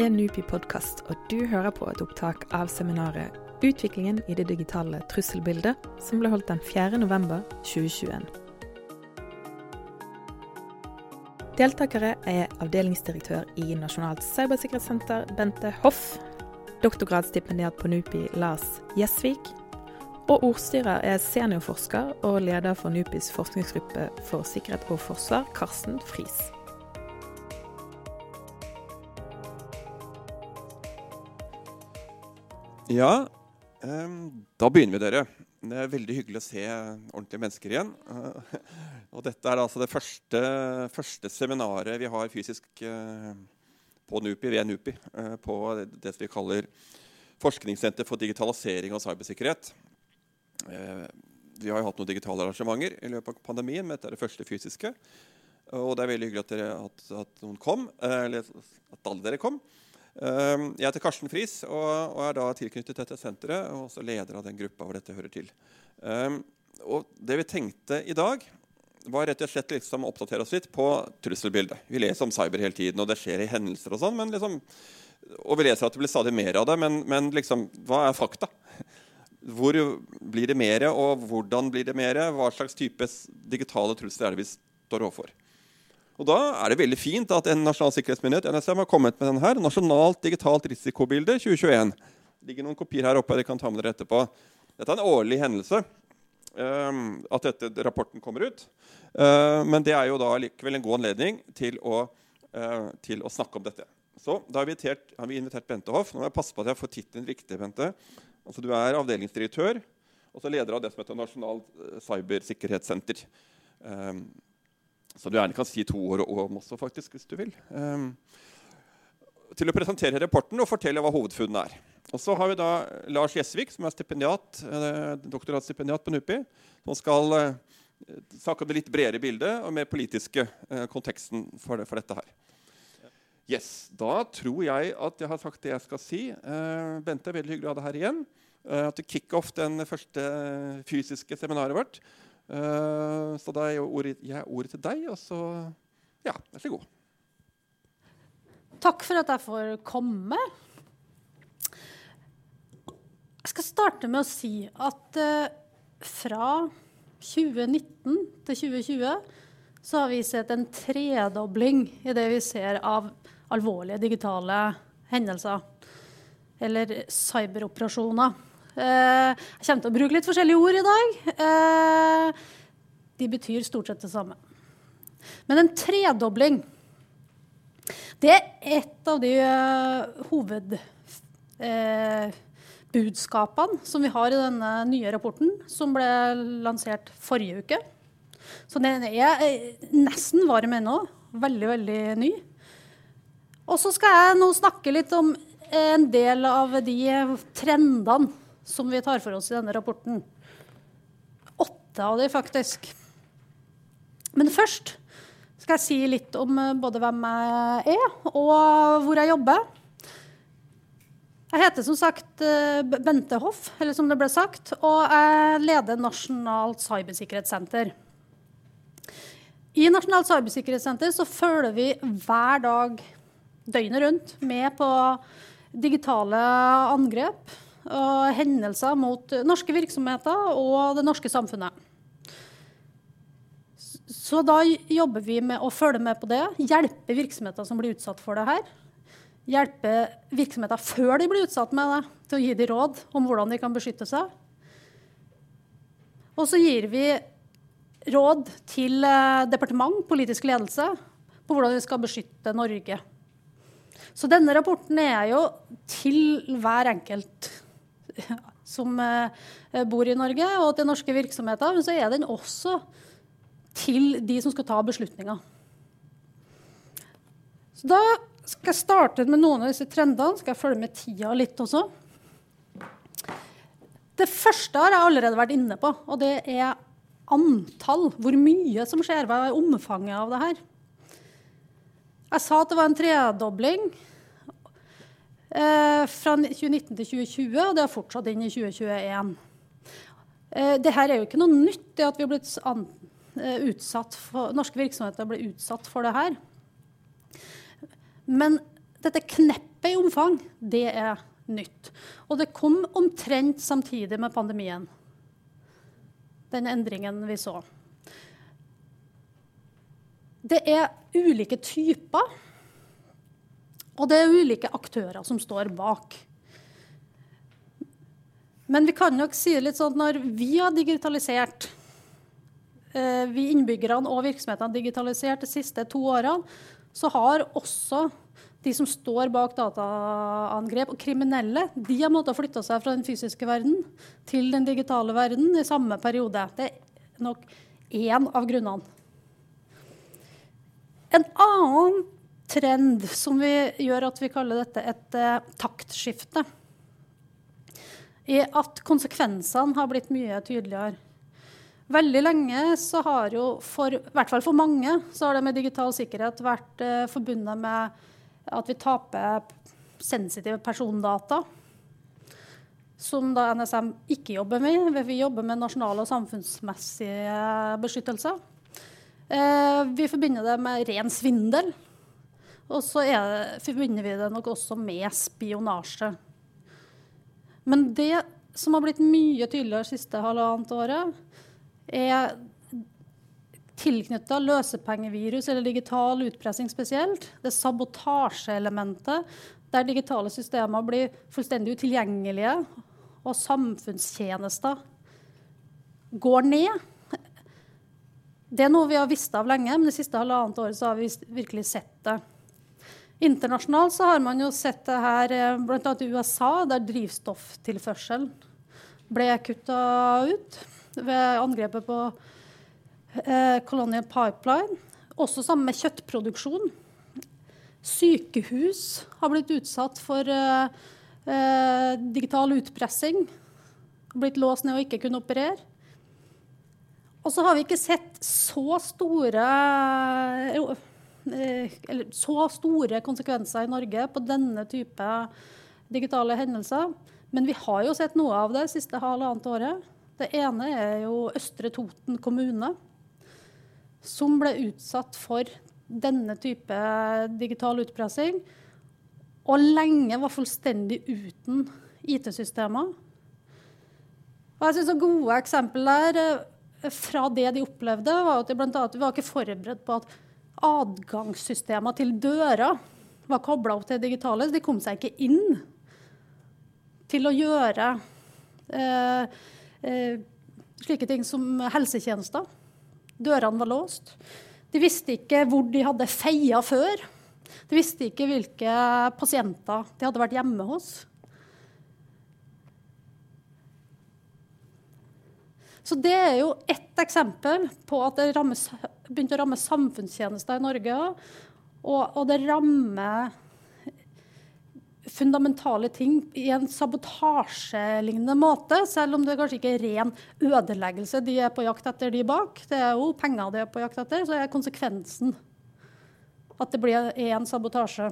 er NUPI podkast, og du hører på et opptak av seminaret 'Utviklingen i det digitale trusselbildet', som ble holdt den 4. november 2021. Deltakere er avdelingsdirektør i Nasjonalt cybersikkerhetssenter, Bente Hoff, doktorgradsstipendiat på NUPI, Lars Gjesvik, og ordstyrer er seniorforsker og leder for NUPIs forskningsgruppe for sikkerhet og forsvar, Karsten Friis. Ja, da begynner vi, dere. Det er veldig hyggelig å se ordentlige mennesker igjen. Og dette er altså det første, første seminaret vi har fysisk uh, på NUPI, ved NUPI, uh, på det vi kaller Forskningssenter for digitalisering og cybersikkerhet. vi har jo hatt noen digitale arrangementer i løpet av pandemien, men dette er det første fysiske. Og det er veldig hyggelig at, dere, at, at noen kom, eller at alle dere kom. Ehm, jeg heter Karsten Friis og, er da tilknyttet dette senteret og også leder av den gruppa hvor dette hører til. Um, og det vi tenkte i dag, var rett og slett liksom å oppdatere oss litt på trusselbildet. Vi leser om cyber hele tiden, og det skjer i hendelser og sånn. Liksom, og vi leser at det blir stadig mer av det, men, men liksom, hva er fakta? Hvor blir det mer, og hvordan blir det mer? Hva slags type digitale trusler er det vi står overfor? Og Da er det veldig fint at en nasjonal sikkerhetsmyndighet NSM, har kommet med denne Nasjonalt digitalt risikobilde 2021. Det ligger noen kopier her oppe. dere kan ta med dere etterpå. Dette er en årlig hendelse um, at dette rapporten kommer ut. Uh, men det er jo da likevel en god anledning til å, uh, til å snakke om dette. Så da har vi, invitert, har vi invitert Bente Hoff. Nå må jeg passe på at jeg får tittelen riktig. Bente. Altså, du er avdelingsdirektør og så leder av det som heter Nasjonalt eh, cybersikkerhetssenter. Um, som du gjerne kan si to år om også, faktisk, hvis du vil. Um, til å presentere rapporten og fortelle hva hovedfunnene er. Og så har vi da Lars Gjesvik, som er stipendiat, eh, doktoratstipendiat på NUPI, som skal eh, snakke om det litt bredere bildet og mer politiske eh, konteksten for, det, for, dette her. Yes, Da tror jeg at jeg har sagt det jeg skal si. Eh, Bente, veldig hyggelig å ha deg her igjen. at du kickoff den første fysiske seminaret vårt. Uh, så da gir ordet, jeg ordet til deg, og så Ja, vær så god. Takk for at jeg får komme. Jeg skal starte med å si at uh, fra 2019 til 2020 så har vi sett en tredobling i det vi ser av alvorlige digitale hendelser. Eller cyberoperasjoner. Eh, jeg kommer til å bruke litt forskjellige ord i dag. Eh, de betyr stort sett det samme. Men en tredobling det er et av de uh, hovedbudskapene som vi har i denne nye rapporten, som ble lansert forrige uke. Så den er nesten varm ennå. Veldig, veldig ny. Og så skal jeg nå snakke litt om en del av de trendene som vi tar for oss i denne rapporten. Åtte av de, faktisk. Men først skal jeg si litt om eh, både hvem jeg er, og hvor jeg jobber. Jeg heter som sagt eh, Bente Hoff, eller som det ble sagt, og jeg leder Nasjonalt cybersikkerhetssenter. I Nasjonalt cybersikkerhetssenter så følger vi hver dag døgnet rundt med på digitale angrep og hendelser mot norske virksomheter og det norske samfunnet. Så da jobber vi med å følge med på det, hjelpe virksomheter som blir utsatt for det her. Hjelpe virksomheter før de blir utsatt med det, til å gi dem råd om hvordan de kan beskytte seg. Og så gir vi råd til eh, departement, politisk ledelse, på hvordan vi skal beskytte Norge. Så denne rapporten er jo til hver enkelt som eh, bor i Norge, og til norske virksomheter. Men så er den også til de som skal ta beslutninger. Så da skal jeg starte med noen av disse trendene. Skal jeg følge med tida litt også. Det første har jeg allerede vært inne på, og det er antall. Hvor mye som skjer. Hva er omfanget av det her? Jeg sa at det var en tredobling fra 2019 til 2020, og det har fortsatt inn i 2021. Eh, Dette er jo ikke noe nytt, det at vi har blitt eh, for, norske virksomheter blir utsatt for det her. Men dette kneppet i omfang, det er nytt. Og det kom omtrent samtidig med pandemien. Den endringen vi så. Det er ulike typer, og det er ulike aktører som står bak. Men vi kan nok si det litt sånn at når vi har digitalisert, eh, vi innbyggerne og virksomhetene har digitalisert de siste to årene, så har også de som står bak dataangrep, og kriminelle, de har måttet flytte seg fra den fysiske verden til den digitale verden i samme periode. Det er nok én av grunnene. En annen trend som vi gjør at vi kaller dette et eh, taktskifte, I at konsekvensene har blitt mye tydeligere. Veldig lenge så har jo, for, i hvert fall for mange, så har det med digital sikkerhet vært eh, forbundet med at vi taper sensitive persondata. Som da NSM ikke jobber med. Vi jobber med nasjonale og samfunnsmessige beskyttelser. Eh, vi forbinder det med ren svindel. Og så forbinder vi det nok også med spionasje. Men det som har blitt mye tydeligere siste halvannet året, er tilknytta løsepengevirus eller digital utpressing spesielt. Det sabotasjeelementet der digitale systemer blir fullstendig utilgjengelige og samfunnstjenester går ned. Det er noe vi har visst av lenge, men det siste halvannet året har vi virkelig sett det. Internasjonalt så har man jo sett det her eh, bl.a. i USA, der drivstofftilførselen ble kutta ut ved angrepet på eh, Colonial Pipeline. Også sammen med kjøttproduksjon. Sykehus har blitt utsatt for eh, eh, digital utpressing. Blitt låst ned og ikke kunne operere. Og så har vi ikke sett så store eh, eller så store konsekvenser i Norge på denne type digitale hendelser. Men vi har jo sett noe av det siste halvannet året. Det ene er jo Østre Toten kommune, som ble utsatt for denne type digital utpressing, og lenge var fullstendig uten IT-systemer. Og jeg synes Gode eksempler eh, fra det de opplevde, var at de blant annet, var ikke forberedt på at adgangssystemer til døra var kobla opp til det digitale. Så de kom seg ikke inn til å gjøre eh, eh, slike ting som helsetjenester. Dørene var låst. De visste ikke hvor de hadde feia før. De visste ikke hvilke pasienter de hadde vært hjemme hos. Så det er jo ett eksempel på at det rammes, begynte å ramme samfunnstjenester i Norge. Og, og det rammer fundamentale ting i en sabotasjelignende måte, selv om det kanskje ikke er ren ødeleggelse de er på jakt etter, de bak. Det er jo penger de er på jakt etter, så er konsekvensen at det blir en sabotasje.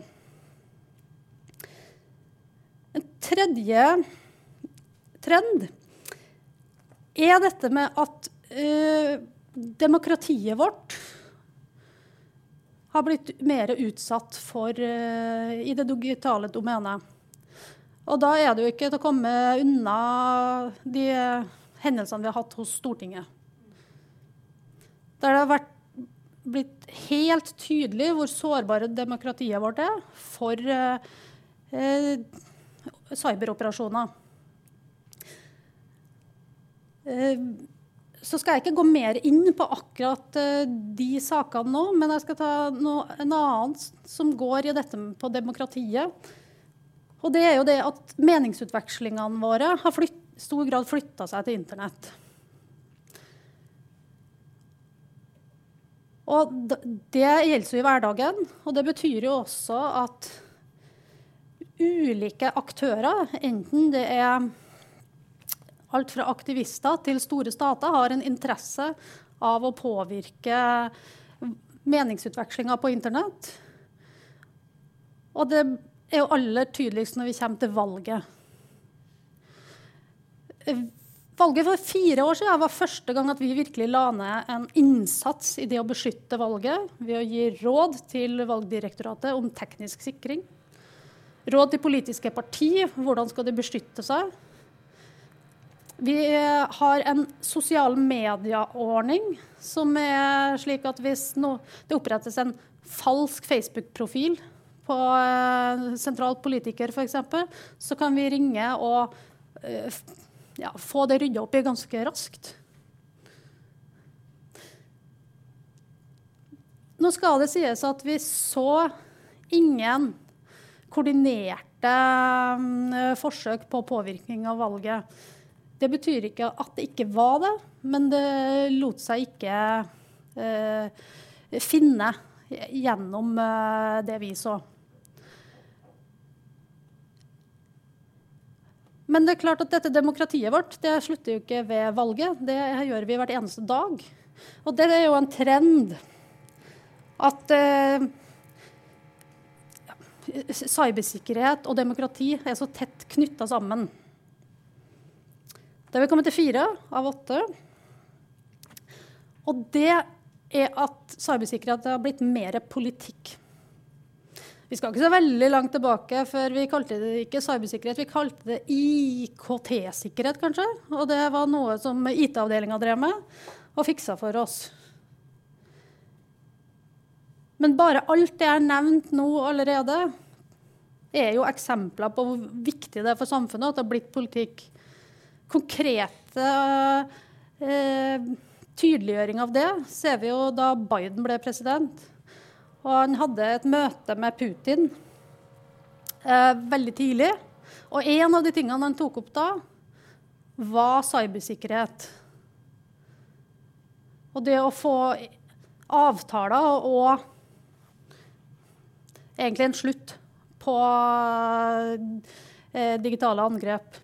En tredje trend er dette med at uh, demokratiet vårt har blitt mer utsatt for uh, i det digitale domenet. Og da er det jo ikke til å komme unna de hendelsene vi har hatt hos Stortinget. Der det har vært, blitt helt tydelig hvor sårbare demokratiet vårt er for uh, uh, cyberoperasjoner. Uh, så skal jeg ikke gå mer inn på akkurat uh, de sakene nå, men jeg skal ta noe, en annen som går i dette på demokratiet. Og det er jo det at meningsutvekslingene våre har i stor grad flytta seg til internett. Og det gjelder jo i hverdagen, og det betyr jo også at ulike aktører, enten det er alt fra aktivister til store stater har en interesse av å påvirke meningsutvekslinga på internett. Og det er jo aller tydeligst når vi kommer til valget. Valget for fire år siden var første gang at vi virkelig la ned en innsats i det å beskytte valget ved å gi råd til Valgdirektoratet om teknisk sikring. Råd til politiske parti, hvordan skal de beskytte seg? Vi har en sosial medieordning som er slik at hvis no, det opprettes en falsk Facebook-profil på eh, sentral politiker f.eks., så kan vi ringe og eh, ja, få det rydda opp i ganske raskt. Nå skal det sies at vi så ingen koordinerte um, forsøk på påvirkning av valget. Det betyr ikke at det ikke var det, men det lot seg ikke eh, finne gjennom eh, det vi så. Men det er klart at dette demokratiet vårt det slutter jo ikke ved valget. Det gjør vi hvert eneste dag. Og det er jo en trend at eh, cybersikkerhet og demokrati er så tett knytta sammen. Da er vi kommet til fire av åtte. Og det er at cybersikkerhet har blitt mer politikk. Vi skal ikke så veldig langt tilbake før vi kalte det ikke cybersikkerhet, vi kalte det IKT-sikkerhet, kanskje. Og det var noe som IT-avdelinga drev med og fiksa for oss. Men bare alt det jeg har nevnt nå allerede, er jo eksempler på hvor viktig det er for samfunnet at det har blitt politikk. Konkrete eh, tydeliggjøring av det ser vi jo da Biden ble president. Og han hadde et møte med Putin eh, veldig tidlig. Og en av de tingene han tok opp da, var cybersikkerhet. Og det å få avtaler og egentlig en slutt på eh, digitale angrep.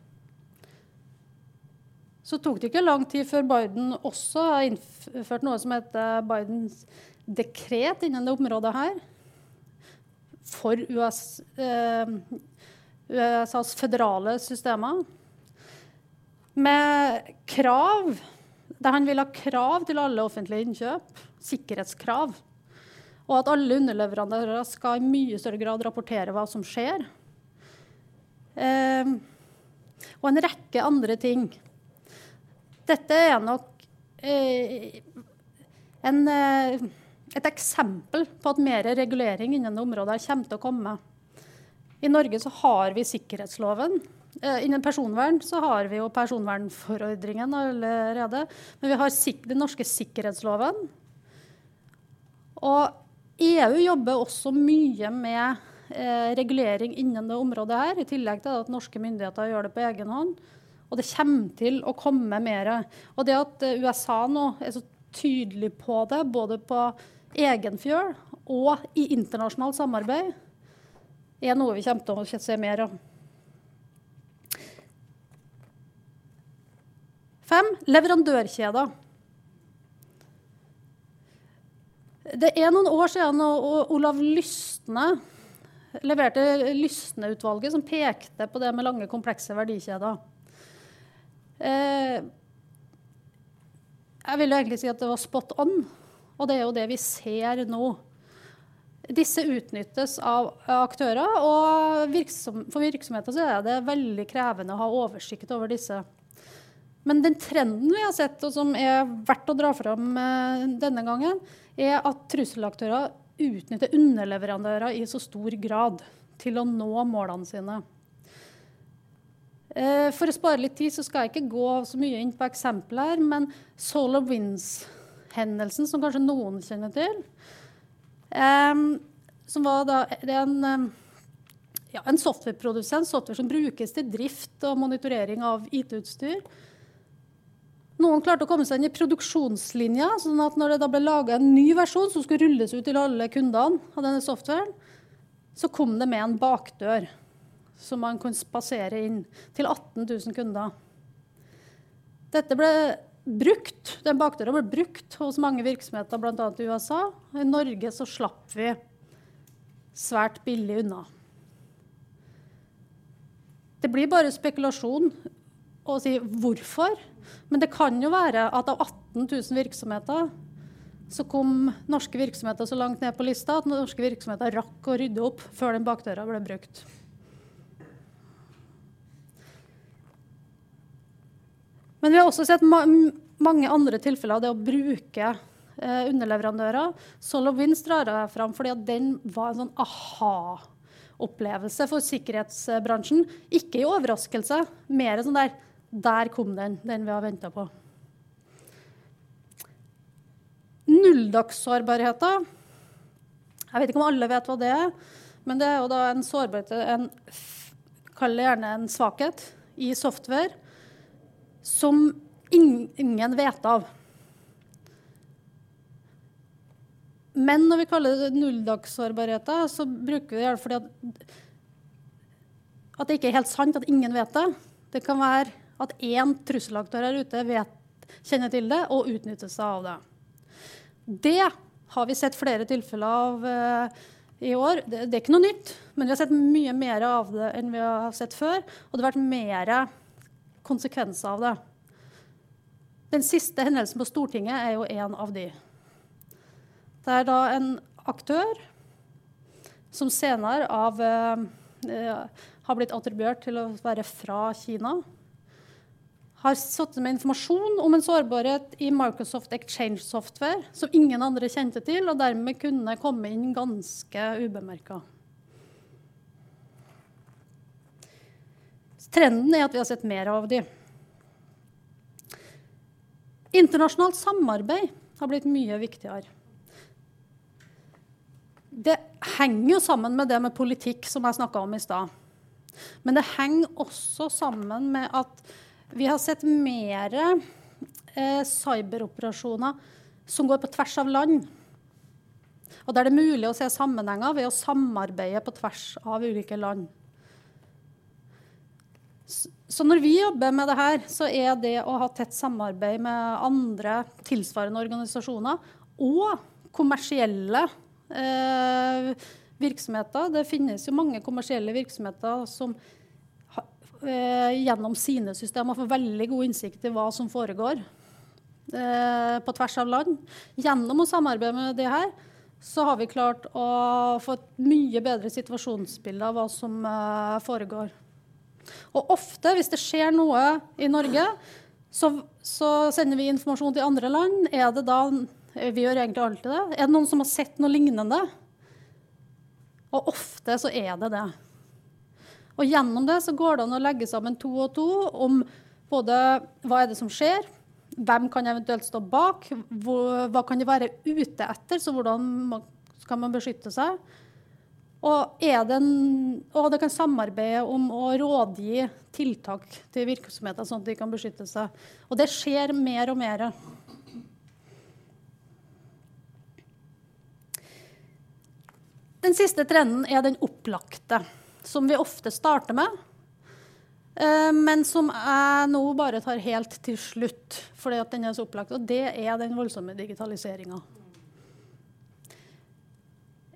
Så tok det ikke lang tid før Biden også har innført noe som heter Bidens dekret innen det området her. For US, eh, USAs føderale systemer. Med krav, der han vil ha krav til alle offentlige innkjøp. Sikkerhetskrav. Og at alle underleverandører skal i mye større grad rapportere hva som skjer. Eh, og en rekke andre ting. Dette er nok eh, en, eh, et eksempel på at mer regulering innen området kommer til å komme. I Norge så har vi sikkerhetsloven. Eh, innen personvern så har vi jo personvernforordringen allerede. Men vi har den norske sikkerhetsloven. Og EU jobber også mye med eh, regulering innen det området her, i tillegg til at norske myndigheter gjør det på egen hånd. Og det kommer til å komme mer. Og det at USA nå er så tydelig på det, både på egen fjøl og i internasjonalt samarbeid, er noe vi kommer til å se mer av. Fem leverandørkjeder. Det er noen år siden Olav Lystne leverte Lystne-utvalget, som pekte på det med lange, komplekse verdikjeder. Eh, jeg vil jo egentlig si at det var spot on, og det er jo det vi ser nå. Disse utnyttes av aktører, og virksom, for virksomheter er det veldig krevende å ha oversikt over disse. Men den trenden vi har sett, og som er verdt å dra fram eh, denne gangen, er at trusselaktører utnytter underleverandører i så stor grad til å nå målene sine. Eh, for å spare litt tid så skal jeg ikke gå så mye inn på eksempler, men Solar Winds-hendelsen, som kanskje noen kjenner til som var da, Det er en, ja, en softwareprodusent, software som brukes til drift og monitorering av IT-utstyr. Noen klarte å komme seg inn i produksjonslinja, sånn at når det da ble laga en ny versjon som skulle rulles ut til alle kundene av denne softwaren, så kom det med en bakdør som man kunne spasere inn til 18 000 kunder. Dette ble brukt, Den bakdøra ble brukt hos mange virksomheter, bl.a. i USA. I Norge så slapp vi svært billig unna. Det blir bare spekulasjon å si hvorfor. Men det kan jo være at av 18 000 virksomheter så kom norske virksomheter så langt ned på lista at norske virksomheter rakk å rydde opp før den bakdøra ble brukt. Men vi har også sett ma mange andre tilfeller av det å bruke eh, underleverandører. SolarWinds drar jeg fram fordi den var en sånn aha-opplevelse for sikkerhetsbransjen. Ikke i overraskelse, mer sånn der Der kom den, den vi har venta på. Nulldagssårbarheter. Jeg vet ikke om alle vet hva det er, men det er jo da en sårbarhet en, Kall det gjerne en svakhet i software som ingen vet av. Men når vi kaller det nulldagssårbarheter, så bruker vi det fordi at, at det ikke er helt sant at ingen vet det. Det kan være at én trusselaktør her ute vet, kjenner til det og utnytter seg av det. Det har vi sett flere tilfeller av uh, i år. Det, det, er ikke noe nytt, men vi har sett mye mer av det enn vi har sett før. Og det har vært mer konsekvenser av det. Den siste hendelsen på Stortinget er jo en av de. Det er da en aktør som senere av, eh, har blitt attribuert til å være fra Kina har satt med informasjon om en sårbarhet i Microsoft Exchange Software som ingen andre kjente til, og dermed kunne komme inn ganske ubemerka. Trenden er at vi har sett mer av de. Internasjonalt samarbeid har blitt mye viktigere. Det henger jo sammen med det med politikk som jeg snakka om i stad. Men det henger også sammen med at vi har sett mer eh, cyberoperasjoner som går på tvers av land. Og der det er mulig å se sammenhenger ved å samarbeide på tvers av ulike land. Så når vi jobber med det her, så er det å ha tett samarbeid med andre tilsvarende organisasjoner og kommersielle eh, virksomheter Det finnes jo mange kommersielle virksomheter som eh, gjennom sine systemer får veldig god innsikt i hva som foregår eh, på tvers av land. Gjennom å samarbeide med det her, så har vi klart å få et mye bedre situasjonsbilde av hva som eh, foregår. Og ofte, hvis det skjer noe i Norge, så, så, sender vi informasjon til andre land. Er det da Vi gjør egentlig alltid det. Er det noen som har sett noe lignende? Og ofte så er det det. Og gjennom det så går det an å legge sammen to og to om både hva er det som skjer, hvem kan eventuelt stå bak, hva kan de være ute etter, så hvordan skal man beskytte seg. Og, en, og, det kan samarbeide om å rådgi tiltak til virksomheter, sånn at de kan beskytte seg. Og det skjer mer og mer. Den siste trenden er den opplagte som vi ofte starter med, eh, men som jeg nå bare tar helt til slutt, fordi at den er så opplagt. Og det er den voldsomme digitaliseringa.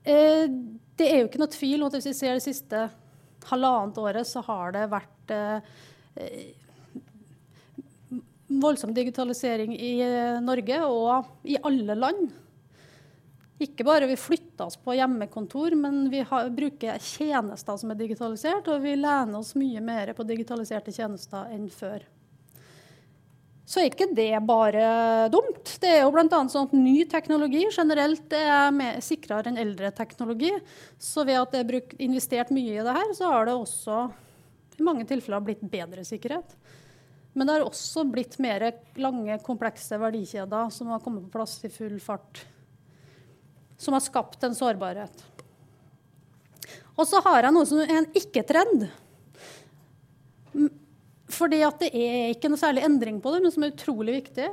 Eh, det er jo ikke noe tvil om at hvis vi ser det siste halvannet året, så har det vært eh, voldsom digitalisering i Norge og i alle land. Ikke bare vi flytter oss på hjemmekontor, men vi har, bruker tjenester som er digitalisert, og vi lener oss mye mer på digitaliserte tjenester enn før. Så er ikke det bare dumt. Det er jo bl.a. sånn at ny teknologi generelt er sikrere enn eldre teknologi. Så ved at det er brukt, investert mye i det her, så har det også i mange tilfeller blitt bedre sikkerhet. Men det har også blitt mer lange, komplekse verdikjeder som har kommet på plass i full fart som har skapt en sårbarhet. Og så har jeg noe som er en ikke-trend. Fordi at det er ikke noe særlig endring på det, men som er utrolig viktig.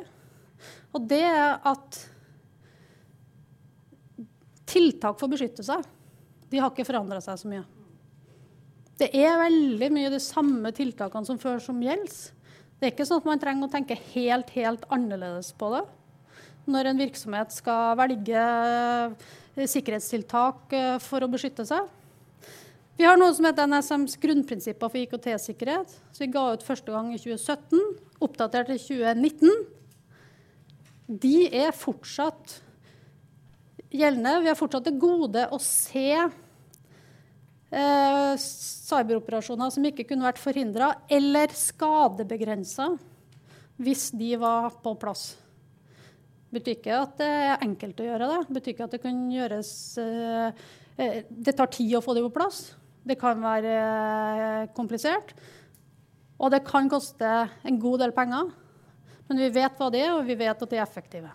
Og det er at tiltak for å beskytte seg, de har ikke forandra seg så mye. Det er veldig mye de samme tiltakene som før som gjelder. Det er ikke sånn at man trenger å tenke helt, helt annerledes på det når en virksomhet skal velge sikkerhetstiltak eh, for å beskytte seg. Vi har noe som heter NSMs grunnprinsipper for IKT-sikkerhet. som Vi ga ut første gang i 2017, oppdatert i 2019. De er fortsatt gjeldende. Vi har fortsatt det gode å se eh, cyberoperasjoner som ikke kunne vært forhindra, eller skadebegrensa hvis de var på plass. Betyr ikke at det er enkelt å gjøre det. Betyr ikke at det kan gjøres eh, eh, Det tar tid å få det på plass. Det kan være eh, komplisert. Og det kan koste en god del penger. Men vi vet hva det er, og vi vet at de er effektive.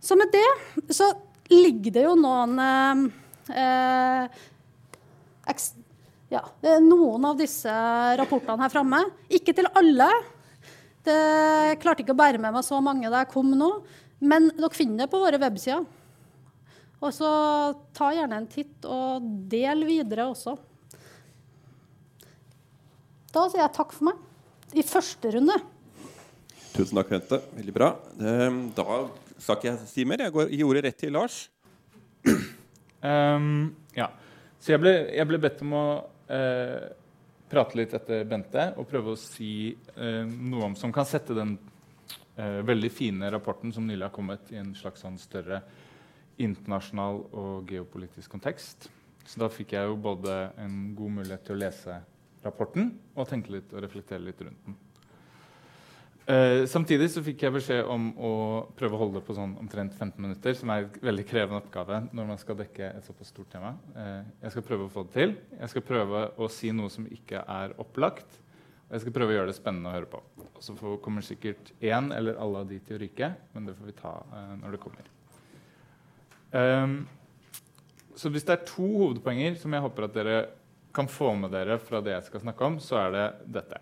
Så med det så ligger det jo noen eh, ja, det er noen av disse rapportene her framme. Ikke til alle. Det klarte ikke å bære med meg så mange da jeg kom nå. Men dere finner det på våre websider. Og så ta gjerne en titt, og del videre også. Da sier jeg takk for meg i første runde. Tusen takk, Bente. Veldig bra. Ehm, da skal ikke jeg si mer. Jeg går, ordet rett til Lars. Um, ja. Så jeg ble, jeg ble, bedt om å uh, prate litt etter Bente og prøve å si uh, noe om som kan sette den uh, veldig fine rapporten som nylig har kommet, i en slags sånn større internasjonal og geopolitisk kontekst. Så da fikk jeg jo både en god mulighet til å lese rapporten og tenke litt og reflektere litt rundt den. Uh, samtidig så fikk jeg beskjed om å prøve å holde det på sånn omtrent 15 minutter, som er en veldig krevende oppgave når man skal dekke et såpass stort tema. Uh, jeg skal prøve å få det til. Jeg skal prøve å si noe som ikke er opplagt. Og jeg skal prøve å gjøre det spennende å høre på. Så kommer sikkert én eller alle av de til å ryke, men det får vi ta uh, når det kommer. Um, så hvis det er to hovedpoenger som jeg håper at dere kan få med dere fra det jeg skal snakke om, så er det dette.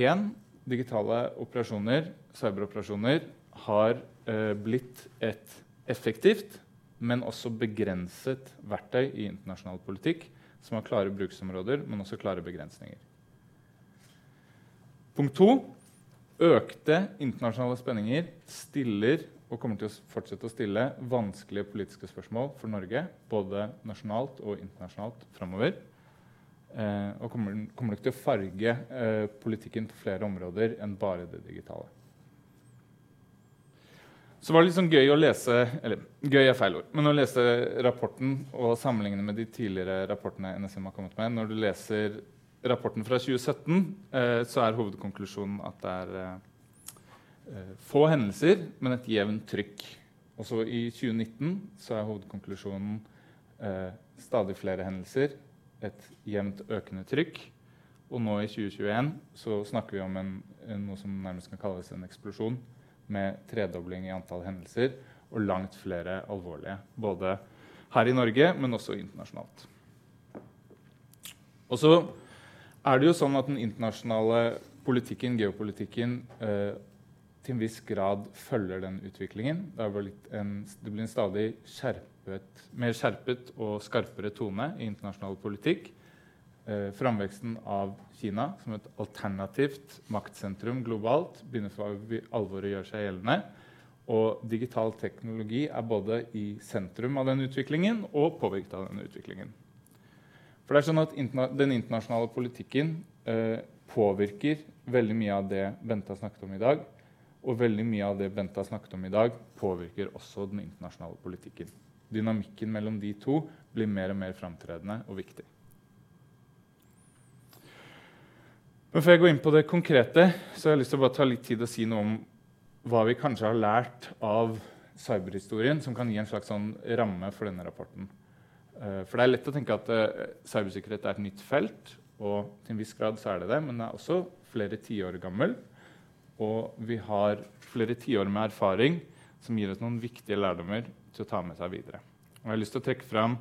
En, digitale operasjoner, cyberoperasjoner, har uh, blitt et effektivt, men også begrenset verktøy i internasjonal politikk som har klare bruksområder, men også klare begrensninger. Punkt to økte internasjonale spenninger stiller og kommer til å fortsette å stille vanskelige politiske spørsmål for Norge, både nasjonalt og internasjonalt framover. Eh, og kommer, kommer nok til å farge eh, politikken på flere områder enn bare det digitale. Så var det litt sånn gøy å lese eller gøy er feil ord, men å lese rapporten og sammenligne med de tidligere rapportene NSM har kommet med. Når du leser rapporten fra 2017, eh, så er hovedkonklusjonen at det er eh, få hendelser, men et jevnt trykk. Også i 2019 så er hovedkonklusjonen eh, stadig flere hendelser, et jevnt økende trykk. Og nå i 2021 så snakker vi om en, noe som nærmest kan kalles en eksplosjon, med tredobling i antall hendelser og langt flere alvorlige. Både her i Norge, men også internasjonalt. Og så er det jo sånn at den internasjonale politikken, geopolitikken, eh, til en viss grad følger den utviklingen. Det, en, det blir en stadig skjerpet, mer skjerpet og skarpere tone i internasjonal politikk. Eh, framveksten av Kina som et alternativt maktsentrum globalt begynner for alvor å gjøre seg gjeldende. Og digital teknologi er både i sentrum av den utviklingen og påvirket av den utviklingen. For det er sånn at interna Den internasjonale politikken eh, påvirker veldig mye av det Bente har snakket om i dag. Og veldig mye av det Bente har snakket om i dag, påvirker også den internasjonale politikken. Dynamikken mellom de to blir mer og mer framtredende og viktig. Men Før jeg går inn på det konkrete, så har jeg lyst til å bare ta litt tid og si noe om hva vi kanskje har lært av cyberhistorien, som kan gi en slags sånn ramme for denne rapporten. Eh, for det er lett å tenke at eh, cybersikkerhet er et nytt felt, og til en viss grad så er det det, men det er også flere tiår gammel. Og vi har flere tiår med erfaring som gir oss noen viktige lærdommer til å ta med seg videre. Og jeg har lyst til å trekke frem,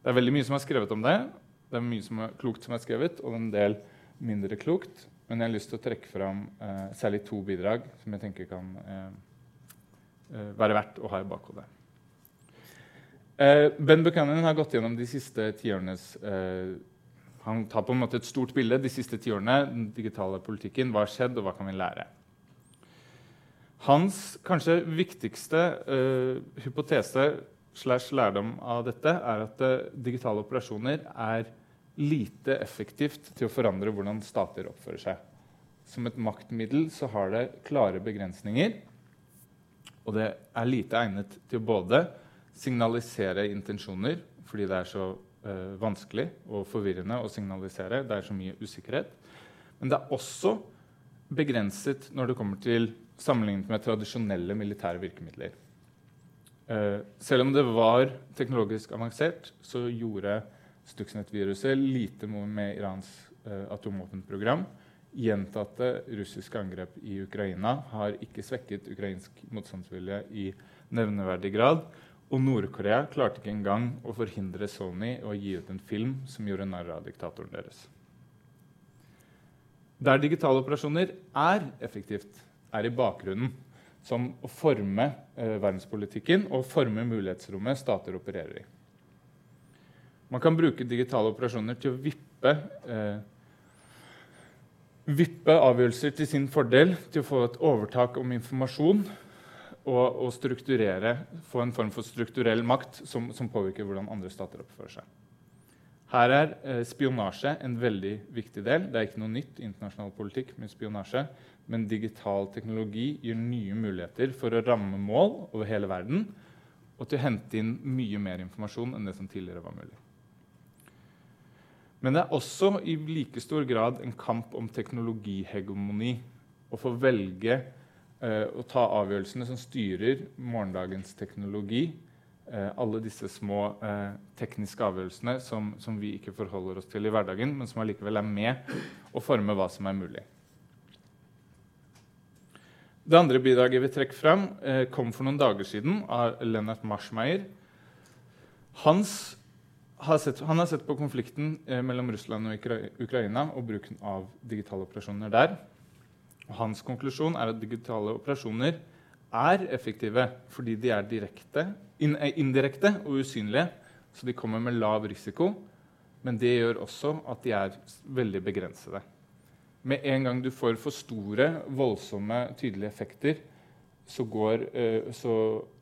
Det er veldig mye som er skrevet om det. Det er mye som er klokt som er skrevet, og en del mindre klokt. Men jeg har lyst til å trekke fram eh, særlig to bidrag som jeg tenker kan eh, eh være verdt å ha i bakhodet. Eh, ben Buchanan har gått gjennom de siste tiårenes eh, Han tar på en måte et stort bilde de siste tiårene. Den digitale politikken. Hva har skjedd, og hva kan vi lære? Hans kanskje viktigste uh, hypotese slash lærdom av dette er at uh, digitale operasjoner er lite effektivt til å forandre hvordan stater oppfører seg. Som et maktmiddel så har det klare begrensninger. Og det er lite egnet til å både signalisere intensjoner, fordi det er så uh, vanskelig og forvirrende å signalisere. Det er så mye usikkerhet. Men det er også begrenset når det kommer til sammenlignet med tradisjonelle militære virkemidler. Uh, selv om det var teknologisk avansert, så gjorde Stuxnet-viruset lite med Irans uh, atomvåpenprogram. Gjentatte russiske angrep i Ukraina har ikke svekket ukrainsk motstandsvilje i nevneverdig grad. Og Nord-Korea klarte ikke engang å forhindre Sony å gi ut en film som gjorde narr av diktatoren deres. Der digitale operasjoner er effektivt, er i bakgrunnen. Som å forme eh, verdenspolitikken og forme mulighetsrommet stater opererer i. Man kan bruke digitale operasjoner til å vippe, eh, vippe avgjørelser til sin fordel, til å få et overtak om informasjon og, og få en form for strukturell makt som, som, påvirker hvordan andre stater oppfører seg. Her er eh, spionasje en veldig viktig del. Det er ikke noe nytt internasjonal politikk med spionasje, men digital teknologi gir nye muligheter for å ramme mål over hele verden og til å hente inn mye mer informasjon enn det som tidligere var mulig. Men det er også i like stor grad en kamp om teknologihegemoni. Å få velge eh, å ta avgjørelsene som styrer morgendagens teknologi. Eh, alle disse små eh, tekniske avgjørelsene som, som, vi ikke forholder oss til i hverdagen, men som allikevel er med å forme hva som er mulig. Det andre bidraget vi trekker fram, eh, kom for noen dager siden av Lennart Marschmeier. Hans har sett, han har sett på konflikten eh, mellom Russland og Ukraina og bruken av digitale operasjoner der. Og hans konklusjon er at digitale operasjoner er effektive fordi de er direkte, indirekte og usynlige. Så de kommer med lav risiko. Men det gjør også at de er veldig begrensede. Med en gang du får for store, voldsomme, tydelige effekter, så, går, eh, så,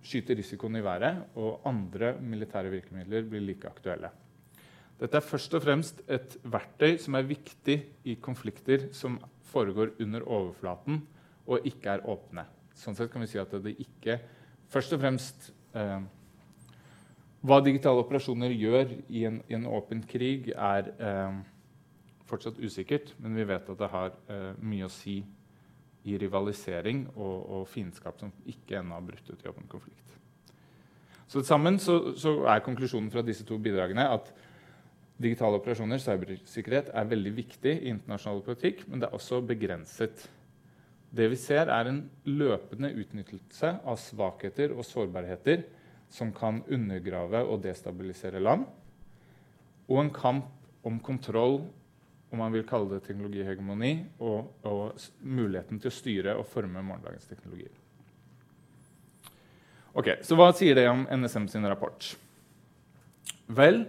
skyter risikoen i været, og andre militære virkemidler blir like aktuelle. Dette er først og fremst et verktøy som er viktig i konflikter som foregår under overflaten og ikke er åpne. Sånn sett kan vi si at det ikke Først og fremst eh, Hva digitale operasjoner gjør i en, i en åpen krig, er eh, fortsatt usikkert, men vi vet at det har eh, mye å si i rivalisering og, og fiendskap som ikke ennå har brutt ut i åpen konflikt. Så sammen så, så, er konklusjonen fra disse to bidragene at digitale operasjoner, cybersikkerhet, er veldig viktig i internasjonal politikk, men det er også begrenset. Det vi ser, er en løpende utnyttelse av svakheter og sårbarheter som kan undergrave og destabilisere land, og en kamp om kontroll om man vil kalle det teknologihegemoni, og, og, muligheten til å styre og forme morgendagens teknologier. Ok, Så hva sier det om NSM sin rapport? Vel,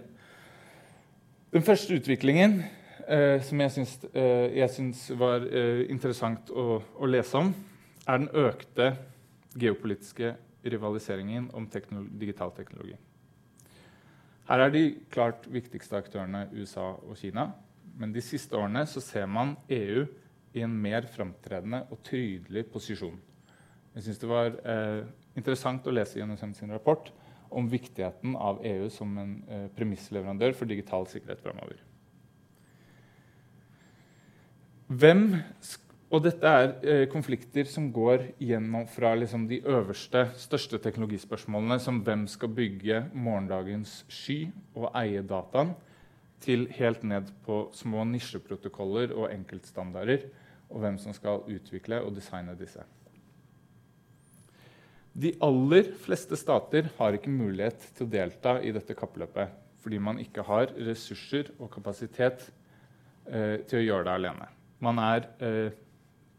den første utviklingen eh, som jeg syns, eh, var eh, interessant å, å, lese om, er den økte geopolitiske rivaliseringen om teknolo digital teknologi. Her er de klart viktigste aktørene USA og Kina. Men de siste årene så ser man EU i en mer framtredende og tydelig posisjon. Jeg syns det var eh, interessant å lese i NSM sin rapport om viktigheten av EU som en eh, premissleverandør for digital sikkerhet framover. Hvem og dette er eh, konflikter som går gjennom fra liksom, de øverste, største teknologispørsmålene, som hvem skal bygge morgendagens sky og eie dataen, til helt ned på små nisjeprotokoller og enkeltstandarder, og hvem som skal utvikle og designe disse. De aller fleste stater har ikke mulighet til å delta i dette kappløpet fordi man ikke har ressurser og kapasitet eh, til å gjøre det alene. Man er eh,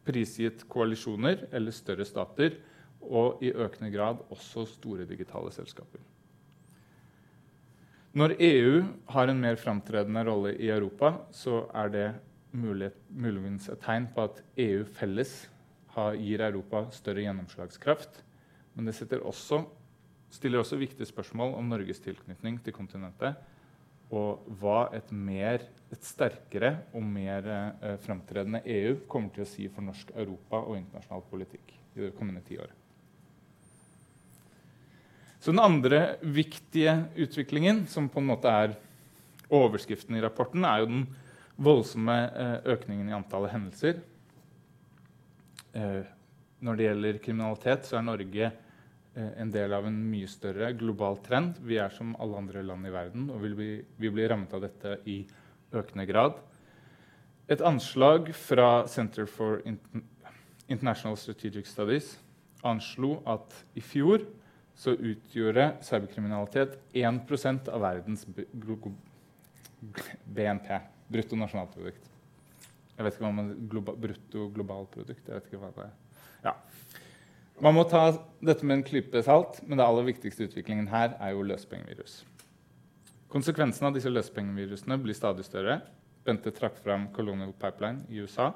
prisgitt koalisjoner eller større stater og i økende grad også store digitale selskaper. Når EU har en mer framtredende rolle i Europa, så er det mulig, muligens et tegn på at EU felles har, gir Europa større gjennomslagskraft. Men det også, stiller også viktige spørsmål om Norges tilknytning til kontinentet. Og hva et, mer, et sterkere og mer eh, framtredende EU kommer til å si for norsk Europa og internasjonal politikk i det kommende tiåret. Så den andre viktige utviklingen, som på en måte er overskriften i rapporten, er jo den voldsomme eh, økningen i antallet hendelser. Eh, når det gjelder kriminalitet, så er Norge en del av en mye større global trend. Vi er som alle andre land i verden, og vi blir, vi blir rammet av dette i økende grad. Et anslag fra Center for International Strategic Studies anslo at i fjor så utgjorde cyberkriminalitet 1% av verdens BNP. Brutto nasjonalprodukt. Jeg vet ikke hva man globa, Brutto globalprodukt. Jeg vet ikke hva det er. Ja. Man må ta dette med en klype salt, men det aller viktigste utviklingen her er jo løspengevirus. Konsekvensen av disse løspengevirusene blir stadig større. Bente trakk fram Colonial Pipeline i USA.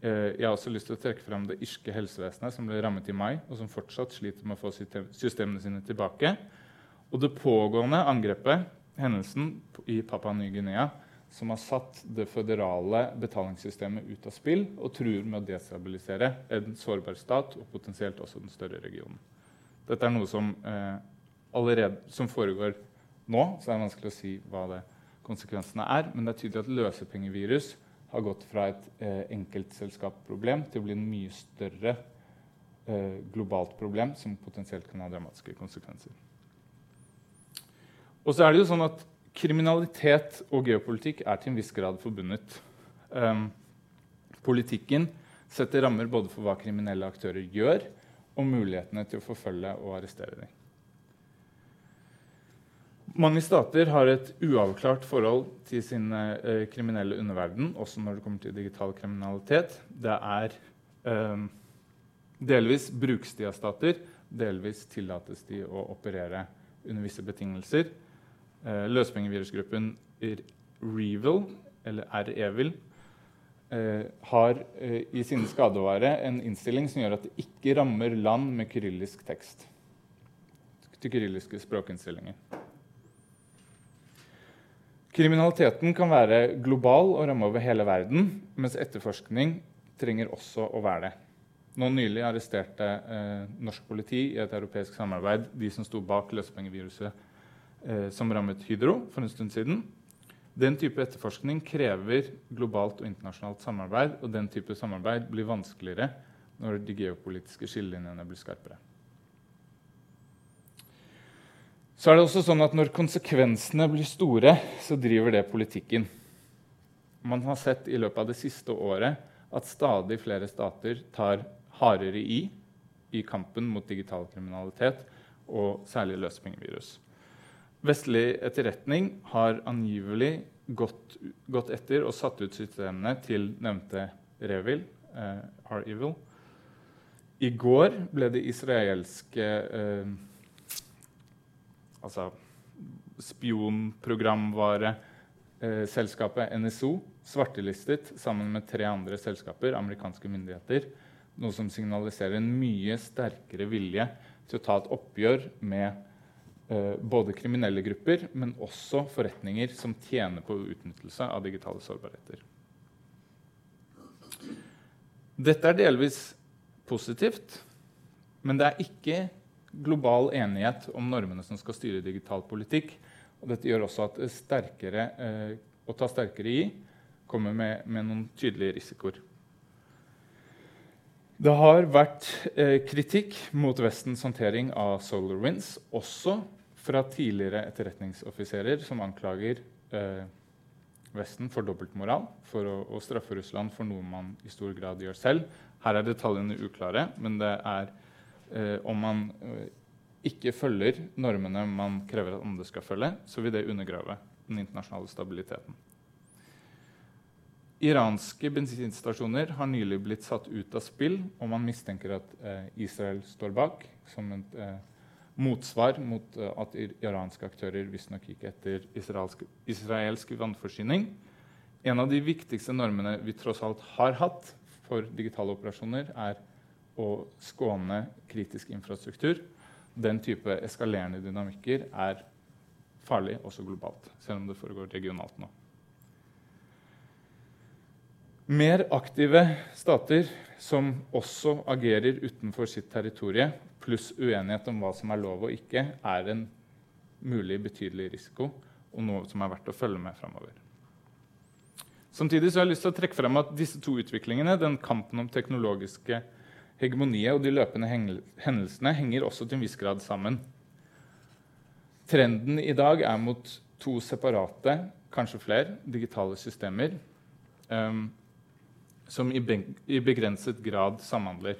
Eh, jeg har også lyst til å trekke fram det irske helsevesenet, som ble rammet i mai, og som fortsatt sliter med å få systemene sine tilbake. Og det pågående angrepet, hendelsen i Papua Ny-Guinea, som har satt det føderale betalingssystemet ut av spill og truer med å destabilisere en sårbar stat og potensielt også den større regionen. Dette er noe som, eh, allerede, som foregår nå, så det er vanskelig å si hva det konsekvensene er. Men det er tydelig at løsepengevirus har gått fra et eh, enkeltselskapsproblem til å bli en mye større eh, globalt problem som potensielt kan ha dramatiske konsekvenser. Og så er det jo sånn at Kriminalitet og geopolitikk er til en viss grad forbundet. Um, politikken setter rammer både for hva kriminelle aktører gjør, og mulighetene til å forfølge og arrestere dem. Mange stater har et uavklart forhold til sin eh, kriminelle underverden, også når det kommer til digital kriminalitet. Det er eh, delvis brukes de av stater, delvis tillates de å operere under visse betingelser. Eh, løspengevirusgruppen Revil, eller R-Evil, eh, har eh, i sine skadevare en innstilling som gjør at det ikke rammer land med kyrillisk tekst. Til kyrilliske språkinnstillinger. Kriminaliteten kan være global og ramme over hele verden, mens etterforskning trenger også å være det. Nå Nylig arresterte eh, norsk politi i et europeisk samarbeid de som sto bak løsepengeviruset eh, som rammet Hydro for en stund siden. Den type etterforskning krever globalt og internasjonalt samarbeid, og den type samarbeid blir vanskeligere når de geopolitiske skillelinjene blir skarpere. Så er det også sånn at Når konsekvensene blir store, så driver det politikken. Man har sett i løpet av det siste året at stadig flere stater tar hardere i i kampen mot digital kriminalitet og særlig løsepengevirus. Vestlig etterretning har angivelig gått, gått, etter og satt ut systemene til nevnte Revil, eh, R-Evil. I går ble det israelske eh, altså spionprogramvareselskapet eh, NSO svartelistet sammen med tre andre selskaper, amerikanske myndigheter. Noe som signaliserer en mye sterkere vilje til å ta et oppgjør med både kriminelle grupper, men også forretninger som tjener på utnyttelse av digitale sårbarheter. Dette er delvis positivt, men det er ikke global enighet om normene som skal styre digital politikk. Og dette gjør også at sterkere, eh, å ta sterkere i kommer med, med noen tydelige risikoer. Det har vært eh, kritikk mot Vestens håndtering av SolarWinds, også fra tidligere etterretningsoffiserer som anklager eh, Vesten for dobbeltmoral, for å, å, straffe Russland for noe man i stor grad gjør selv. Her er detaljene uklare, men det er eh, om man eh, ikke følger normene man krever at andre skal følge, så vil det undergrave den internasjonale stabiliteten. Iranske bensinstasjoner har nylig blitt satt ut av spill, og man mistenker at eh, Israel står bak som et eh, motsvar mot uh, at iranske aktører visstnok gikk etter israelsk, israelsk vannforsyning. En av de viktigste normene vi tross alt har hatt for digitale operasjoner, er å skåne kritisk infrastruktur. Den type eskalerende dynamikker er farlig også globalt, selv om det foregår regionalt nå. Mer aktive stater som også agerer utenfor sitt territorium, pluss uenighet om hva som er lov og ikke, er en mulig betydelig risiko og noe som er verdt å følge med framover. Samtidig så har jeg lyst til å trekke frem at disse to utviklingene, den kampen om teknologiske hegemoniet og de løpende hendelsene, henger også til en viss grad sammen. Trenden i dag er mot to separate, kanskje flere, digitale systemer um, som i, begrenset grad samhandler.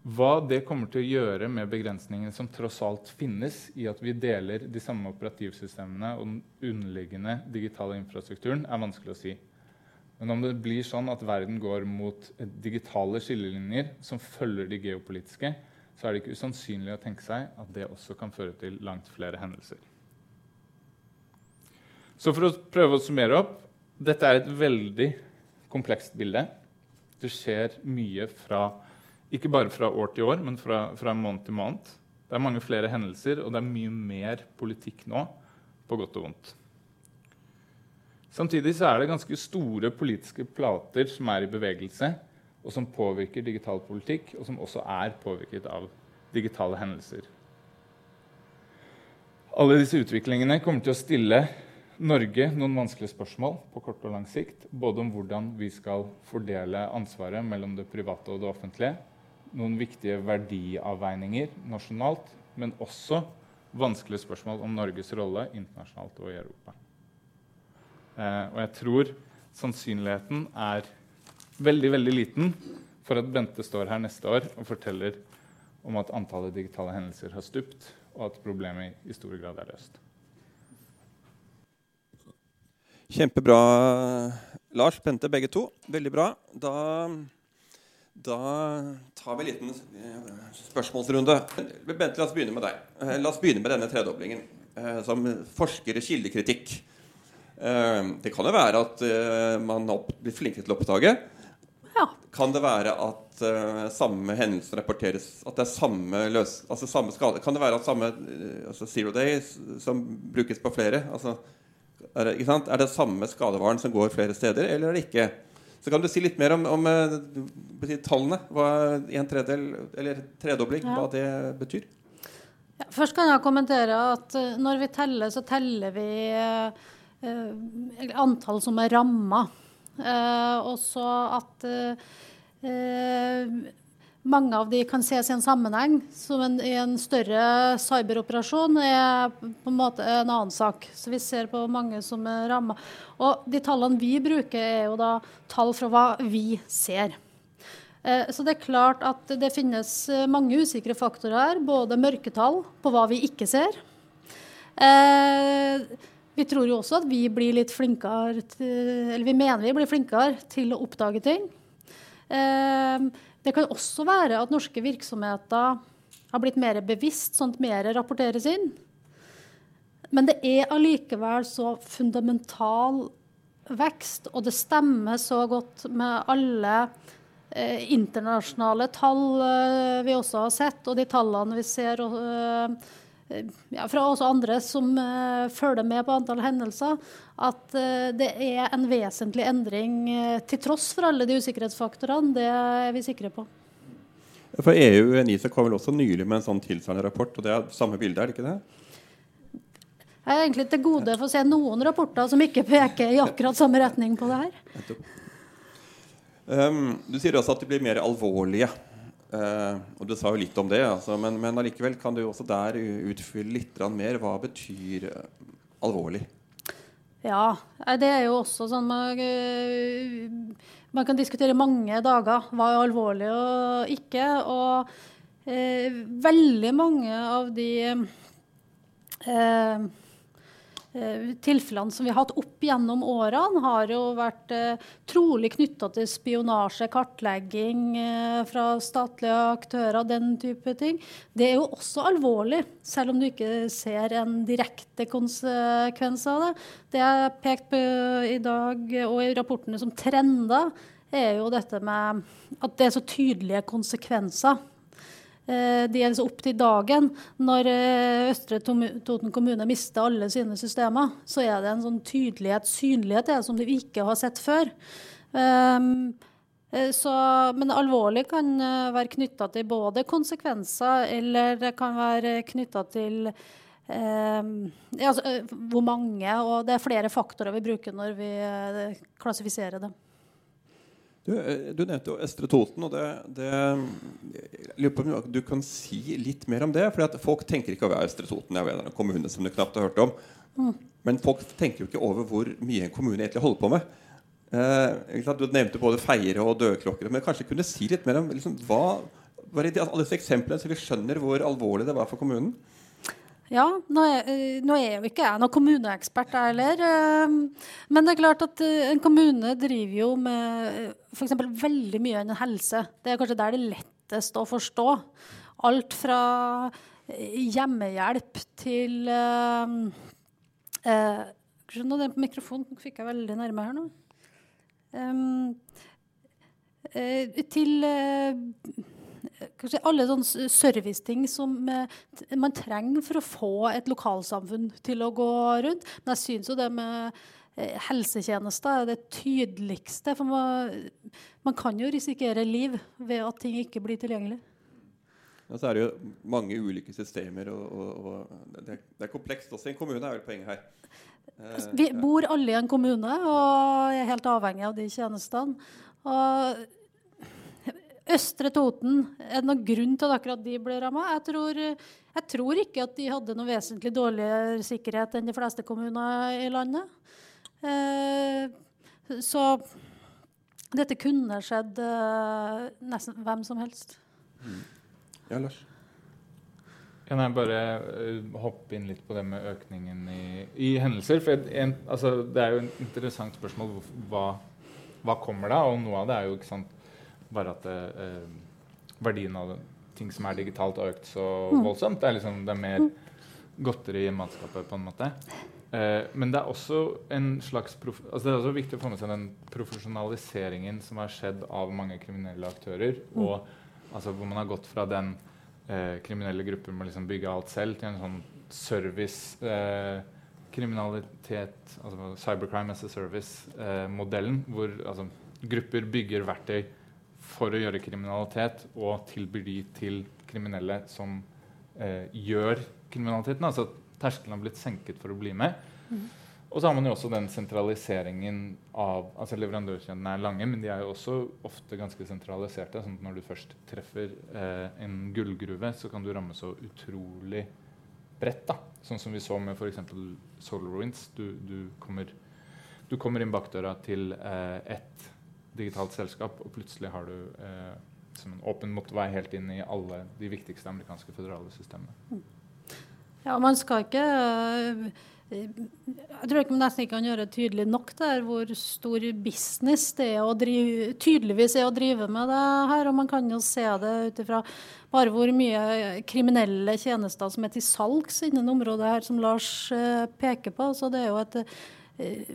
Hva det kommer til å gjøre med begrensningene som tross alt finnes i at vi deler de samme operativsystemene og den underliggende digitale infrastrukturen, er vanskelig å si. Men om det blir sånn at verden går mot digitale skillelinjer som følger de geopolitiske, så er det ikke usannsynlig å tenke seg at det også kan føre til langt flere hendelser. Så for å prøve å summere opp dette er et veldig komplekst bilde. Det skjer mye fra ikke bare fra år til år, men fra, fra måned til måned. Det er mange flere hendelser, og det er mye mer politikk nå, på godt og vondt. Samtidig er det ganske store politiske plater som er i bevegelse, og som påvirker digital politikk, og som også er påvirket av digitale hendelser. Alle disse utviklingene kommer til å stille Norge noen vanskelige spørsmål på kort og lang sikt. Både om hvordan vi skal fordele ansvaret mellom det private og det offentlige, noen viktige verdiavveininger nasjonalt, men også vanskelige spørsmål om Norges rolle internasjonalt og i Europa. Eh, og jeg tror sannsynligheten er veldig, veldig liten for at Bente står her neste år og forteller om at antallet digitale hendelser har stupt, og at problemet i stor grad er løst. Kjempebra, Lars. Bente, begge to. Veldig bra. Da da tar vi en liten eh, spørsmålsrunde. Bente, la oss begynne med deg. Eh, la oss begynne med denne tredoblingen. Eh, som forsker i kildekritikk. Det kan jo være at man blir flinkere til å oppdage. Ja. Kan det være at samme hendelse rapporteres At det er samme løs... Altså samme skade Kan det være at samme altså Zero Days som brukes på flere altså, er, det, er det samme skadevaren som går flere steder, eller er det ikke? Så kan du si litt mer om, om uh, tallene. Hva en tredel, eller tredobling, ja. hva det betyr? Ja, først kan jeg kommentere at uh, når vi teller, så teller vi eh, antall som er ramma. Eh, også at mange av de kan ses i en sammenheng. Som en, i en større cyberoperasjon er på en måte en annen sak. Så vi ser på mange som er ramma. Og de tallene vi bruker, er jo da tall fra hva vi ser. Eh, så det er klart at det finnes eh, mange usikre faktorer her. Både mørketall på hva vi ikke ser. Eh, vi tror jo også at vi blir litt flinkere til, Eller vi mener vi blir flinkere til å oppdage ting. Det kan også være at norske virksomheter har blitt mer bevisst, sånn at mer rapporteres inn. Men det er allikevel så fundamental vekst, og det stemmer så godt med alle eh, internasjonale tall eh, vi også har sett, og de tallene vi ser eh, ja, fra også andre som uh, følger med på antall hendelser, at uh, det er en vesentlig endring uh, til tross for alle de usikkerhetsfaktorene. Det er vi sikre på. For EU og NISA kom vel også nylig med en sånn tilsvarende rapport, og det er samme bilde, er det ikke det? Jeg er egentlig til gode for å se noen rapporter som ikke peker i akkurat samme retning på det her. Um, du sier også at de blir mer alvorlige. Uh, og Du sa jo litt om det, altså, men, men allikevel kan du også der utfylle litt mer. Hva betyr uh, alvorlig? Ja, det er jo også sånn man, man kan diskutere mange dager hva er alvorlig og ikke. Og veldig mange av de Eh, tilfellene som vi har hatt opp gjennom årene, har jo vært eh, trolig knytta til spionasje, kartlegging eh, fra statlige aktører, den type ting. Det er jo også alvorlig, selv om du ikke ser en direkte konsekvens av det. Det jeg pekte på i dag og i rapportene som trender, er jo dette med at det er så tydelige konsekvenser Eh, det gjelder opp til dagen. Når eh, Østre Toten kommune mister alle sine systemer, så er det en sånn tydelighet, synlighet, som de ikke har sett før. Um, så, men alvorlig kan være knytta til både konsekvenser, eller det kan være knytta til ja, altså, hvor mange, og det er flere faktorer vi bruker når vi klassifiserer det. Du, eh, du, nevnte jo Estre Toten. og det, det, på Du kan si litt mer om det? for Folk tenker ikke over Estre Toten. Jeg vet, en kommune som du knapt har hørt om. Mm. Men folk tenker jo ikke over hvor mye en kommune egentlig holder på med. Eh, du nevnte både feiere og dødklokker. Men kanskje kunne si litt mer om liksom, hva var det alle disse eksemplene, så vi skjønner hvor alvorlig det var for kommunen? Ja, nå er, eh, nå er jo ikke jeg noen kommuneekspert, heller. Eh, men det er klart at eh, en kommune driver jo med f.eks. veldig mye innen helse. Det er kanskje der det er lettest å forstå. Alt fra hjemmehjelp til Skjønner du, Den mikrofonen fikk jeg veldig nærme her nå. Til alle sånne serviceting som eh, man trenger for å få et lokalsamfunn til å gå rundt. Men jeg syns jo det med eh, helsetjenester er det tydeligste. For man, man, kan jo risikere liv ved at ting ikke blir tilgjengelig. Ja, så er det jo mange ulike systemer, og, og, og det, er, det, er, komplekst også. En kommune er vel poenget her. Eh, Vi bor alle i en kommune og er helt avhengig av de tjenestene. Og Østre Toten, er det noen grunn til at akkurat de ble ramma? Jeg, jeg, tror ikke at de hadde noe vesentlig dårligere sikkerhet enn de fleste kommuner i landet. Eh, så dette kunne skjedd eh, nesten hvem som helst. Mm. Ja, Lars? Kan jeg bare uh, hoppe inn litt på det med økningen i, i hendelser? For en, altså, Det er jo et interessant spørsmål. Hva, hva kommer da? Og noe av det er jo ikke sant, bare at eh, verdien av ting som er digitalt, har økt så mm. voldsomt. Det er, liksom, det er mer godteri i matskapet, på en måte. Eh, men det er også en slags altså det er også viktig å få med seg den profesjonaliseringen som har skjedd av mange kriminelle aktører. Mm. og altså Hvor man har gått fra den eh, kriminelle gruppen med å liksom bygge alt selv, til en sånn service eh, kriminalitet, altså cybercrime as a service-modellen, eh, hvor altså, grupper bygger verktøy for å gjøre kriminalitet og tilbyr de til kriminelle som eh, gjør kriminaliteten. Altså at terskelen har blitt senket for å bli med. Mm. Og så har man jo også den sentraliseringen av altså Leverandørkjedene er lange, men de er jo også ofte ganske sentraliserte. sånn at Når du først treffer eh, en gullgruve, så kan du ramme så utrolig bredt. da. Sånn som vi så med f.eks. SolarWinds. Du, du, kommer, du kommer inn bakdøra til eh, ett digitalt selskap, og plutselig har du eh, som en åpen motorvei helt inn i alle de viktigste amerikanske føderale systemene. Mm. Ja, man skal ikke eh, jeg tror ikke man nesten ikke kan gjøre det tydelig nok der hvor stor business det er å drive, tydeligvis er å drive med det her. Og man kan jo se det ut ifra bare hvor mye kriminelle tjenester som er til salgs innen området her, som Lars eh, peker på. Så det er jo et eh,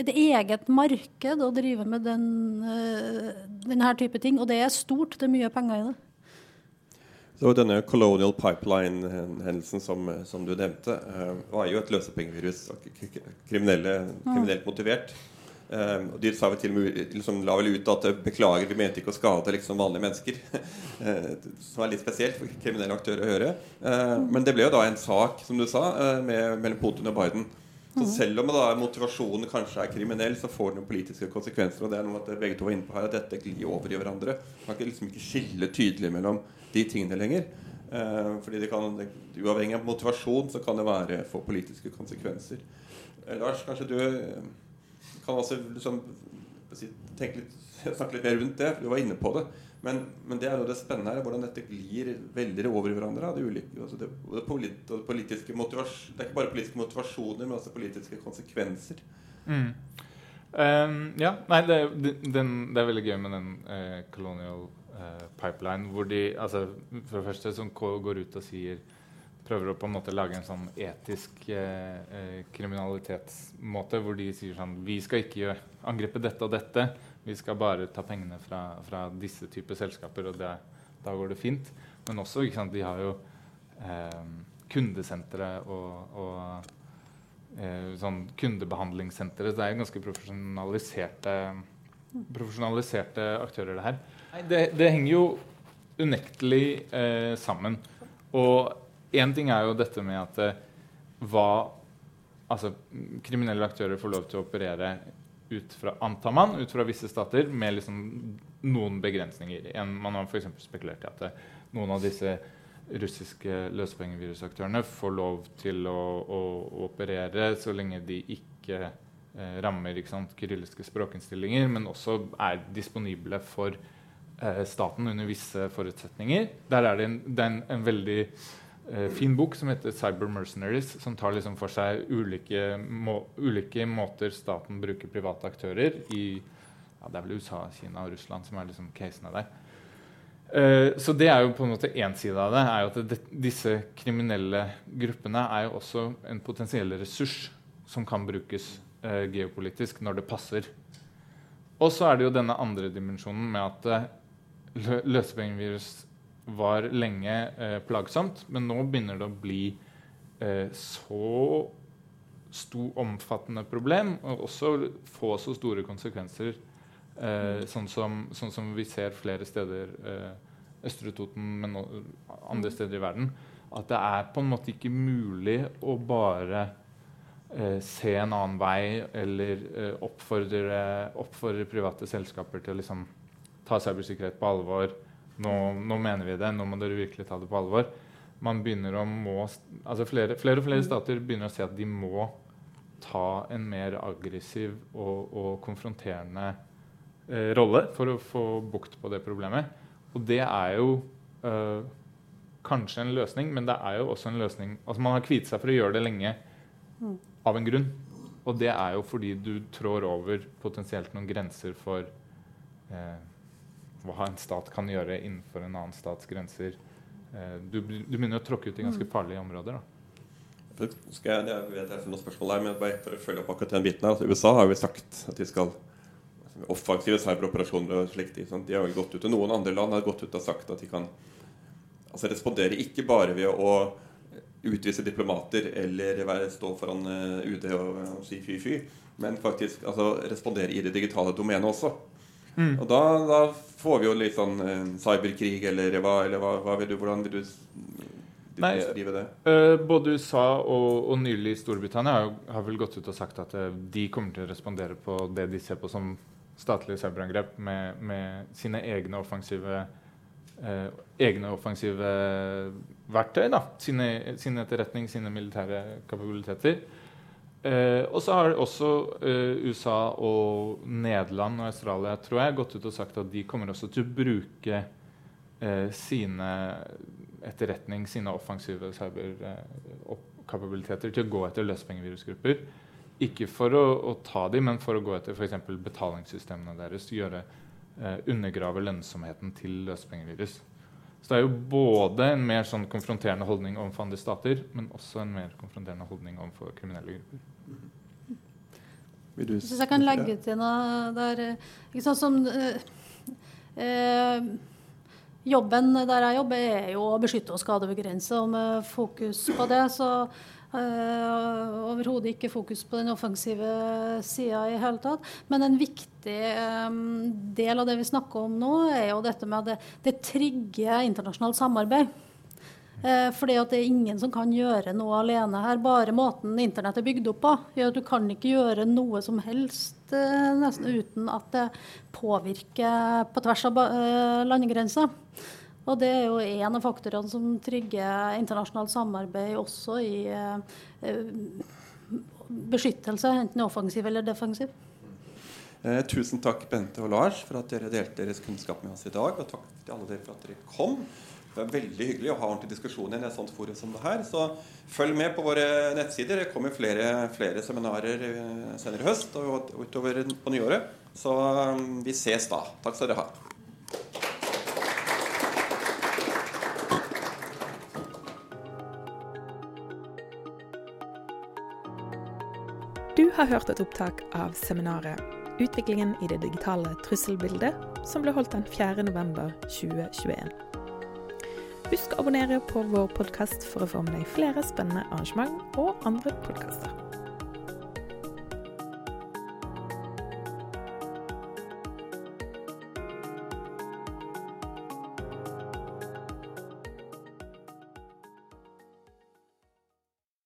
et eget marked å drive med den, uh, denne type ting. Og det er stort. Det er mye penger i det. Så denne Colonial Pipeline-hendelsen som, som, du nevnte, uh, var jo et løsepengevirus. Kriminelle, kriminelt motivert. Uh, og de sa vel til og med, liksom, la vel ut at beklager, vi mente ikke å skade liksom, vanlige mennesker. uh, som er litt spesielt for kriminelle aktører å gjøre. Uh, men det ble jo da en sak som du sa, med, mellom Putin og Biden. Så selv om da motivasjonen kanskje er kriminell, så får noen politiske konsekvenser. Og det er noe at begge to var inne på her, at dette glir over i hverandre. Man kan liksom ikke skille tydelig mellom de tingene lenger. Eh, fordi det kan, Uavhengig av motivasjon så kan det være få politiske konsekvenser. Eh, Lars, kanskje du eh, kan også liksom, tenke litt, snakke litt mer rundt det. Du var inne på det. Men, men, det er jo det spennende her, hvordan dette glir veldig over i hverandre. Det, ulike, altså det, det, politiske det, er ikke bare politiske motivasjoner, men også politiske konsekvenser. Mm. Um, ja, nei, det, den, det, er veldig gøy med den uh, Colonial uh, Pipeline, hvor de altså, for det første som går ut og sier prøver å på en måte lage en sånn etisk eh, kriminalitetsmåte, hvor de sier sånn Vi skal ikke angripe dette og dette. Vi skal bare ta pengene fra, fra disse typer selskaper, og det, da går det fint. Men også, sant, de har jo eh, kundesentre og, og eh, sånn kundebehandlingssentre. Det er ganske profesjonaliserte, profesjonaliserte aktører, det her. Det, det henger jo unektelig eh, sammen. Og Én ting er jo dette med at eh, hva Altså, kriminelle aktører får lov til å operere ut fra antar man, ut fra visse stater, med liksom noen begrensninger. En, man har f.eks. spekulert i at eh, noen av disse russiske løsepengevirusaktørene får lov til å, å, å, operere så lenge de ikke eh, rammer ikke sant, kyrilliske språkinnstillinger, men også er disponible for eh, staten under visse forutsetninger. Der er det en, det er en, en veldig fin bok som heter 'Cyber Mercenaries', som tar liksom for seg ulike, må, ulike, måter staten bruker private aktører i ja, Det er vel USA, Kina og Russland som er liksom casene der. Uh, så det er jo på en måte én side av det. er jo at Disse kriminelle gruppene er jo også en potensiell ressurs som kan brukes uh, geopolitisk når det passer. Og så er det jo denne andre dimensjonen med at uh, løsepengevirus var lenge eh, plagsomt, men nå begynner det å bli eh, så stor, omfattende problem, og også få så store konsekvenser, eh, sånn, som, sånn, som, vi ser flere steder, eh, Østre Toten, men andre steder i verden, at det er på en måte ikke mulig å bare eh, se en annen vei eller eh, oppfordre, oppfordre, private selskaper til å liksom, ta cybersikkerhet på alvor nå, nå, mener vi det, nå må dere virkelig ta det på alvor. Man begynner å må, altså flere, flere og flere stater begynner å si at de må ta en mer aggressiv og, og konfronterende eh, rolle for å få bukt på det problemet. Og det er jo eh, kanskje en løsning, men det er jo også en løsning Altså Man har kviet seg for å gjøre det lenge mm. av en grunn. Og det er jo fordi du trår over potensielt noen grenser for eh, hva en stat kan gjøre innenfor en annen stats grenser. Eh, du, du begynner å tråkke ut i ganske mm. farlige områder. Da. Skal jeg, jeg vet jeg noen spørsmål der, men bare for å følge opp akkurat den biten her, altså, USA har jo sagt at de skal offensive cyberoperasjoner og slikt. Sånn. De har jo gått ut, og Noen andre land har gått ut og sagt at de kan altså, respondere ikke bare ved å utvise diplomater eller være, stå foran uh, UD og, og si fy-fy, men faktisk altså, respondere i det digitale domenet også. Mm. Og da, da, får vi jo litt sånn eh, cyberkrig, eller, hva, eller hva, hva, vil du, hvordan vil du Nei, uh, både USA og, og, nylig Storbritannia har, har, vel gått ut og sagt at uh, de kommer til å respondere på det de ser på som statlige cyberangrep med, med sine egne offensive uh, egne offensive verktøy. Da. Sine, sin etterretning, sine militære kapabiliteter. Eh, og så har også uh, USA og Nederland og Australia tror jeg, gått ut og sagt at de kommer også til å bruke uh, sine etterretning, sine offensive cyberkapabiliteter til å gå etter løspengevirusgrupper. Ikke for å, å, ta dem, men for å gå etter f.eks. betalingssystemene deres. Gjøre, undergrave lønnsomheten til løspengevirus. Så det er jo både en mer sånn konfronterende holdning overfor andre stater, men også en mer konfronterende holdning overfor kriminelle grupper. Hvis jeg kan legge til noe der ikke sant, som, eh, eh, Jobben der jeg jobber, er jo å beskytte og skadebegrense, og med fokus på det. så øh, Overhodet ikke fokus på den offensive sida i hele tatt. Men en viktig øh, del av det vi snakker om nå, er jo dette med at det, det trigger internasjonalt samarbeid. Fordi at det er ingen som kan gjøre noe alene her. Bare måten internett er bygd opp på, gjør at du kan ikke gjøre noe som helst uh, nesten uten at det påvirker på tvers av landegrenser. Og det er jo en av faktorene som trygger internasjonalt samarbeid også i eh, beskyttelse, enten offensiv eller defensiv. Eh, tusen takk Bente og Lars for at dere delte deres kunnskap med oss i dag. Og takk til alle dere for at dere kom. Det er veldig hyggelig å ha ordentlig diskusjon i et sånt forum som det her. Så følg med på våre nettsider. Det kommer flere, flere seminarer eh, senere i høst og utover på nyåret. Så eh, vi ses da. Takk skal dere ha. Du har hørt et opptak av seminaret 'Utviklingen i det digitale trusselbildet', som ble holdt den 4. november 2021. Husk å abonnere på vår podkast for å få med deg flere spennende arrangement og andre podkaster.